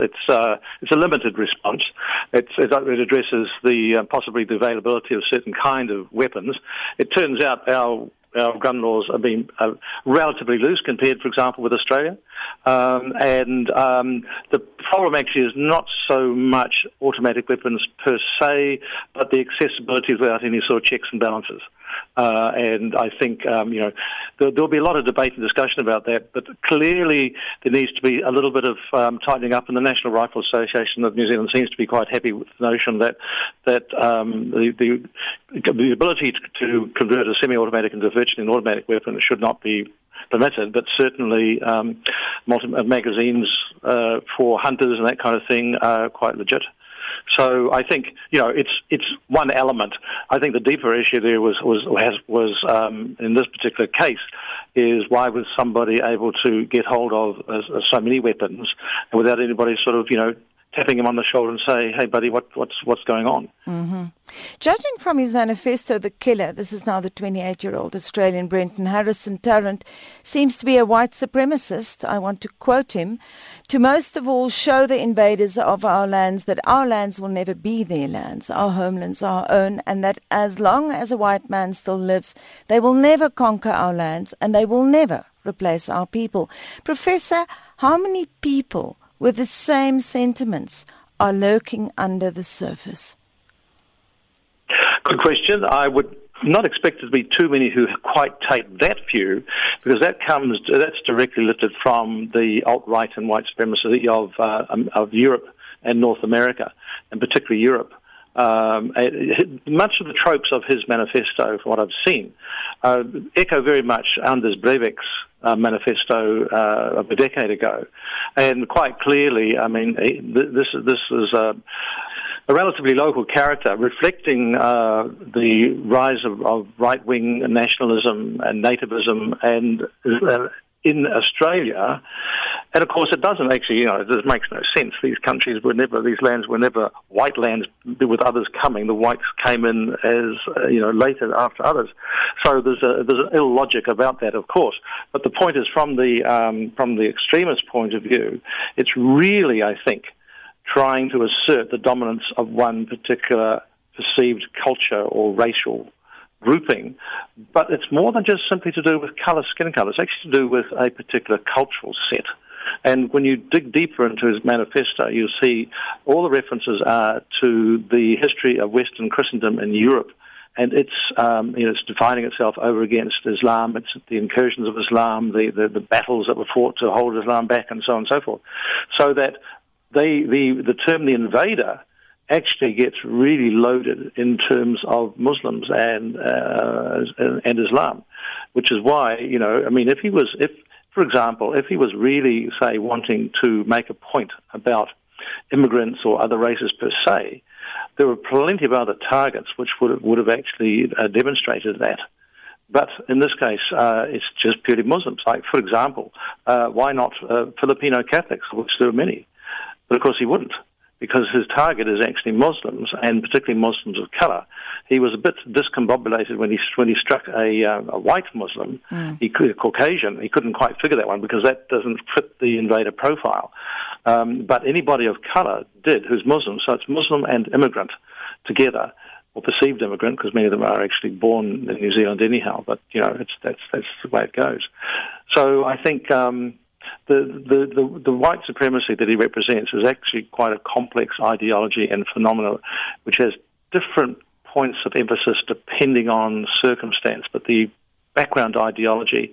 It's uh, it's a limited response. It's, it, addresses the uh, possibly the availability of certain kind of weapons. It turns out our our gun laws have been uh, relatively loose compared, for example, with Australia. Um, and um, the problem actually is not so much automatic weapons per se, but the accessibility without any sort of checks and balances. Uh, and I think um, you know there, will be a lot of debate and discussion about that. But clearly, there needs to be a little bit of um, tightening up. And the National Rifle Association of New Zealand seems to be quite happy with the notion that that um, the, the, the ability to, to convert a semi-automatic into virtually an automatic weapon should not be permitted, but certainly um, multi- uh, magazines uh, for hunters and that kind of thing are quite legit. So I think you know it's it's one element. I think the deeper issue there was was has, was um, in this particular case is why was somebody able to get hold of uh, so many weapons without anybody sort of you know tapping him on the shoulder and say, "Hey, buddy, what, what's what's going on?" Mm-hmm. Judging from his manifesto, the killer, this is now the 28-year-old Australian Brenton Harrison Tarrant, seems to be a white supremacist. I want to quote him: "To most of all, show the invaders of our lands that our lands will never be their lands, our homelands our own, and that as long as a white man still lives, they will never conquer our lands, and they will never." Replace our people. Professor, how many people with the same sentiments are lurking under the surface? Good question. I would not expect there to be too many who quite take that view, because that comes that's directly lifted from the alt right and white supremacy of uh, um, of Europe and North America, and particularly Europe. Um, much of the tropes of his manifesto, from what I've seen, uh, echo very much Anders Breivik's uh, manifesto uh, of a decade ago, and quite clearly, I mean, this this is a, a relatively local character reflecting uh, the rise of, of right wing nationalism and nativism, and uh, in Australia. And of course, it doesn't actually, you know, it makes no sense. These countries were never, these lands were never white lands with others coming. The whites came in as, uh, you know, later after others. So there's a, there's an ill logic about that, of course. But the point is, from the, um, from the extremist point of view, it's really, I think, trying to assert the dominance of one particular perceived culture or racial grouping, but it's more than just simply to do with colour, skin colour. It's actually to do with a particular cultural set. And when you dig deeper into his manifesto, you'll see all the references are to the history of Western Christendom in Europe. And it's, um, you know, it's defining itself over against Islam. It's the incursions of Islam, the, the, the battles that were fought to hold Islam back, and so on and so forth. So that they, the, the term the invader actually gets really loaded in terms of Muslims and uh, and Islam, which is why you know I mean if he was if for example if he was really say wanting to make a point about immigrants or other races per se, there were plenty of other targets which would have, would have actually uh, demonstrated that. But in this case, uh, it's just purely Muslims. Like, for example, uh, why not uh, Filipino Catholics, which there are many? But of course, he wouldn't because his target is actually Muslims and particularly Muslims of color. He was a bit discombobulated when he when he struck a, uh, a white Muslim, mm. he a Caucasian. He couldn't quite figure that one because that doesn't fit the invader profile. Um, but anybody of color did who's Muslim, so it's Muslim and immigrant together or perceived immigrant, because many of them are actually born in New Zealand anyhow. But you know, it's that's that's the way it goes. So I think um, the, the, the, the, white supremacy that he represents is actually quite a complex ideology and phenomenon which has different points of emphasis depending on circumstance, but the background ideology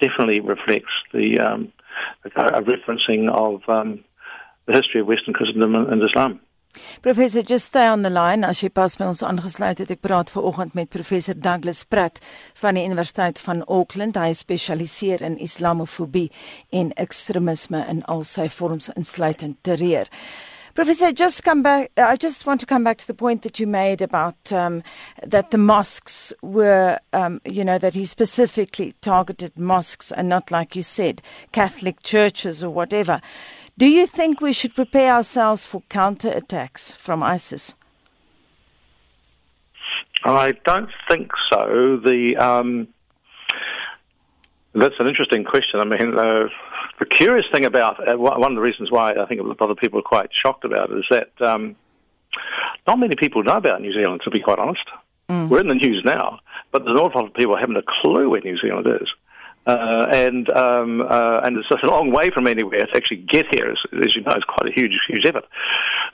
definitely reflects the um, a, referencing of um, the history of Western Christendom and Islam. Professor, just stay on the line as jy pas by ons aangesluit het. Ek praat ver oggend met professor Douglas Pratt van die Universiteit van Auckland. Hy spesialiseer in Islamofobie en ekstremisme in al sy vorms insluitend terreur. Professor, just come back. I just want to come back to the point that you made about um, that the mosques were, um, you know, that he specifically targeted mosques and not, like you said, Catholic churches or whatever. Do you think we should prepare ourselves for counterattacks from ISIS? I don't think so. The um, that's an interesting question. I mean, uh, the curious thing about uh, one of the reasons why I think a lot of people are quite shocked about it is that um, not many people know about New Zealand, to be quite honest. Mm. We're in the news now, but there's an awful lot of people haven't a clue where New Zealand is. Uh, and um, uh, and it's just a long way from anywhere to actually get here. As, as, you know, it's quite a huge, huge effort.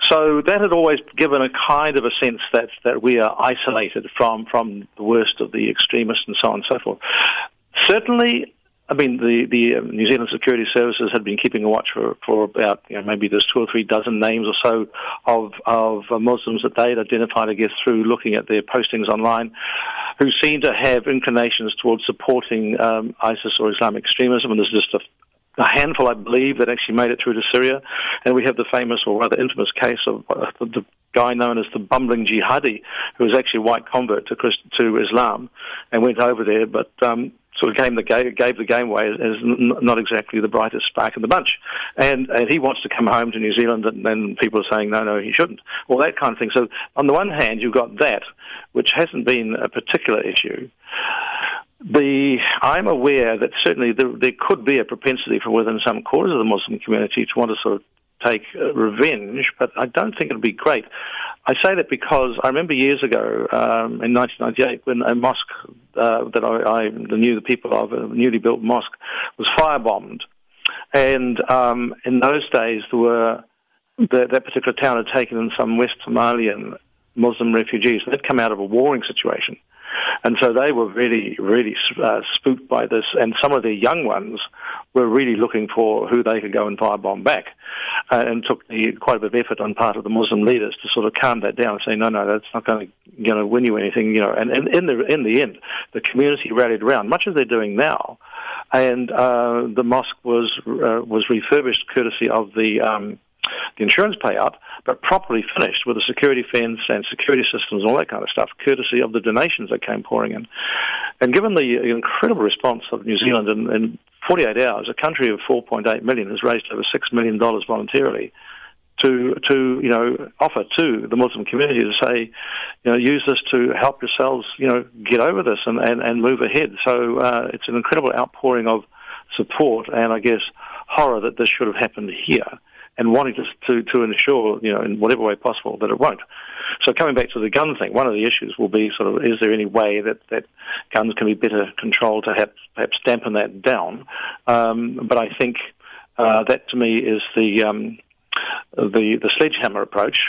So that had always given a kind of a sense that that we are isolated from from the worst of the extremists and so on and so forth. Certainly, I mean, the, the um, New Zealand Security Services had been keeping a watch for, for about, you know, maybe there's two or three dozen names or so of, of uh, Muslims that they'd identified, I guess, through looking at their postings online, who seem to have inclinations towards supporting um, ISIS or Islamic extremism. And there's just a a handful, I believe, that actually made it through to Syria. And we have the famous or rather infamous case of uh, the guy known as the bumbling jihadi, who was actually a white convert to, Christ- to Islam and went over there, but um, sort of gave the game, gave the game away as, as not exactly the brightest spark in the bunch. And, and he wants to come home to New Zealand, and then people are saying, no, no, he shouldn't. All that kind of thing. So on the one hand, you've got that, which hasn't been a particular issue. The, I'm aware that certainly there, there could be a propensity from within some quarters of the Muslim community to want to sort of take uh, revenge, but I don't think it would be great. I say that because I remember years ago um, in 1998 when a mosque uh, that I, I, knew the people of, a newly built mosque, was firebombed. And um, in those days, there were the, that particular town had taken in some West Somalian Muslim refugees. They'd come out of a warring situation. And so they were really, really uh, spooked by this. And some of the young ones were really looking for who they could go and firebomb back. Uh, and took the, quite a bit of effort on part of the Muslim leaders to sort of calm that down and say, no, no, that's not going to you know, win you anything. You know, and, and in the in the end, the community rallied around, much as they're doing now, and uh, the mosque was uh, was refurbished courtesy of the um, the insurance payout, but properly finished with a security fence and security systems and all that kind of stuff, courtesy of the donations that came pouring in. And given the incredible response of New Zealand in, in 48 hours, a country of 4.8 million has raised over $6 million voluntarily to to you know offer to the Muslim community to say, you know, use this to help yourselves, you know, get over this and and, and move ahead. So uh, it's an incredible outpouring of support and I guess horror that this should have happened here and wanting to, to, to ensure, you know, in whatever way possible that it won't. So coming back to the gun thing, one of the issues will be sort of, is there any way that, that guns can be better controlled to have, perhaps dampen that down? Um, but I think uh, that to me is the, um, the, the sledgehammer approach.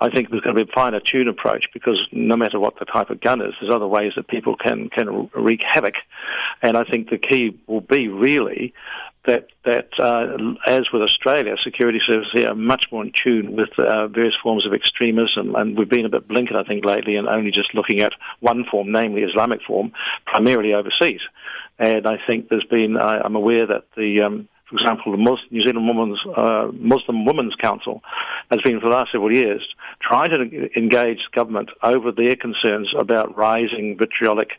I think there's going to be a finer tune approach because no matter what the type of gun is, there's other ways that people can, can wreak havoc. And I think the key will be really that that uh, as with Australia, security services here are much more in tune with uh, various forms of extremism, and we've been a bit blinkered, I think, lately, and only just looking at one form, namely Islamic form, primarily overseas. And I think there's been, I, I'm aware that the um, for example, the Muslim, New Zealand Women's, uh, Muslim Women's Council has been for the last several years trying to engage government over their concerns about rising vitriolic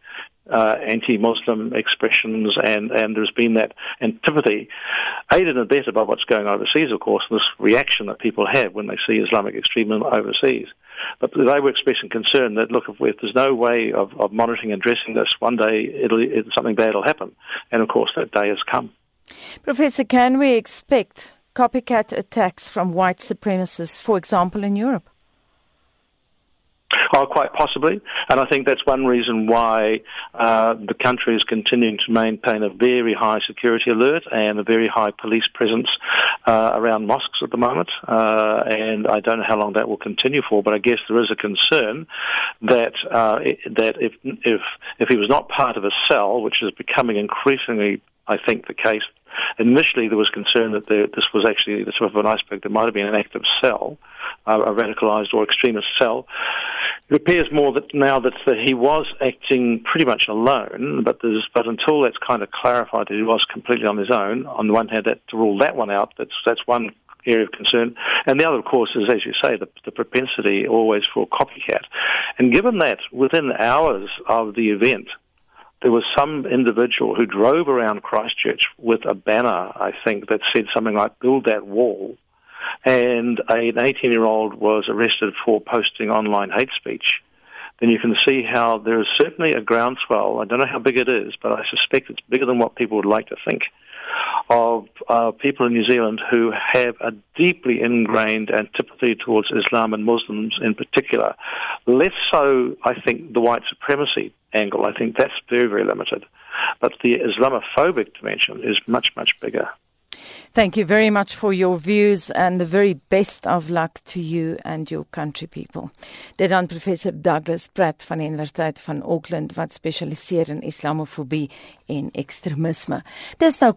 uh, anti-Muslim expressions, and, and there's been that antipathy, aided and abetted by what's going overseas, of course, this reaction that people have when they see Islamic extremism overseas. But they were expressing concern that, look, if, if there's no way of, of monitoring and addressing this, one day it'll, it, something bad will happen. And of course, that day has come. Professor, can we expect copycat attacks from white supremacists, for example, in Europe? Oh, quite possibly. And I think that's one reason why uh, the country is continuing to maintain a very high security alert and a very high police presence uh, around mosques at the moment. Uh, and I don't know how long that will continue for, but I guess there is a concern that uh, that if if if he was not part of a cell, which is becoming increasingly, I think, the case Initially, there was concern that there, this was actually the tip of an iceberg. There might have been an active cell, uh, a radicalized or extremist cell. It appears more that now that he was acting pretty much alone, but there's, but until that's kind of clarified that he was completely on his own, on the one hand, that to rule that one out, that's that's one area of concern. And the other, of course, is, as you say, the, the propensity always for copycat. And given that within hours of the event, there was some individual who drove around Christchurch with a banner, I think, that said something like, build that wall and an 18 year old was arrested for posting online hate speech, then you can see how there is certainly a groundswell. I don't know how big it is, but I suspect it's bigger than what people would like to think of uh, people in New Zealand who have a deeply ingrained antipathy towards Islam and Muslims in particular. Less so, I think, the white supremacy angle. I think that's very, very limited. But the Islamophobic dimension is much, much bigger. Thank you very much for your views and the very best of luck to you and your country people. Dit dan professor Douglas Pratt van die Universiteit van Auckland wat spesialiseer in Islamofobie en ekstremisme. Dis nou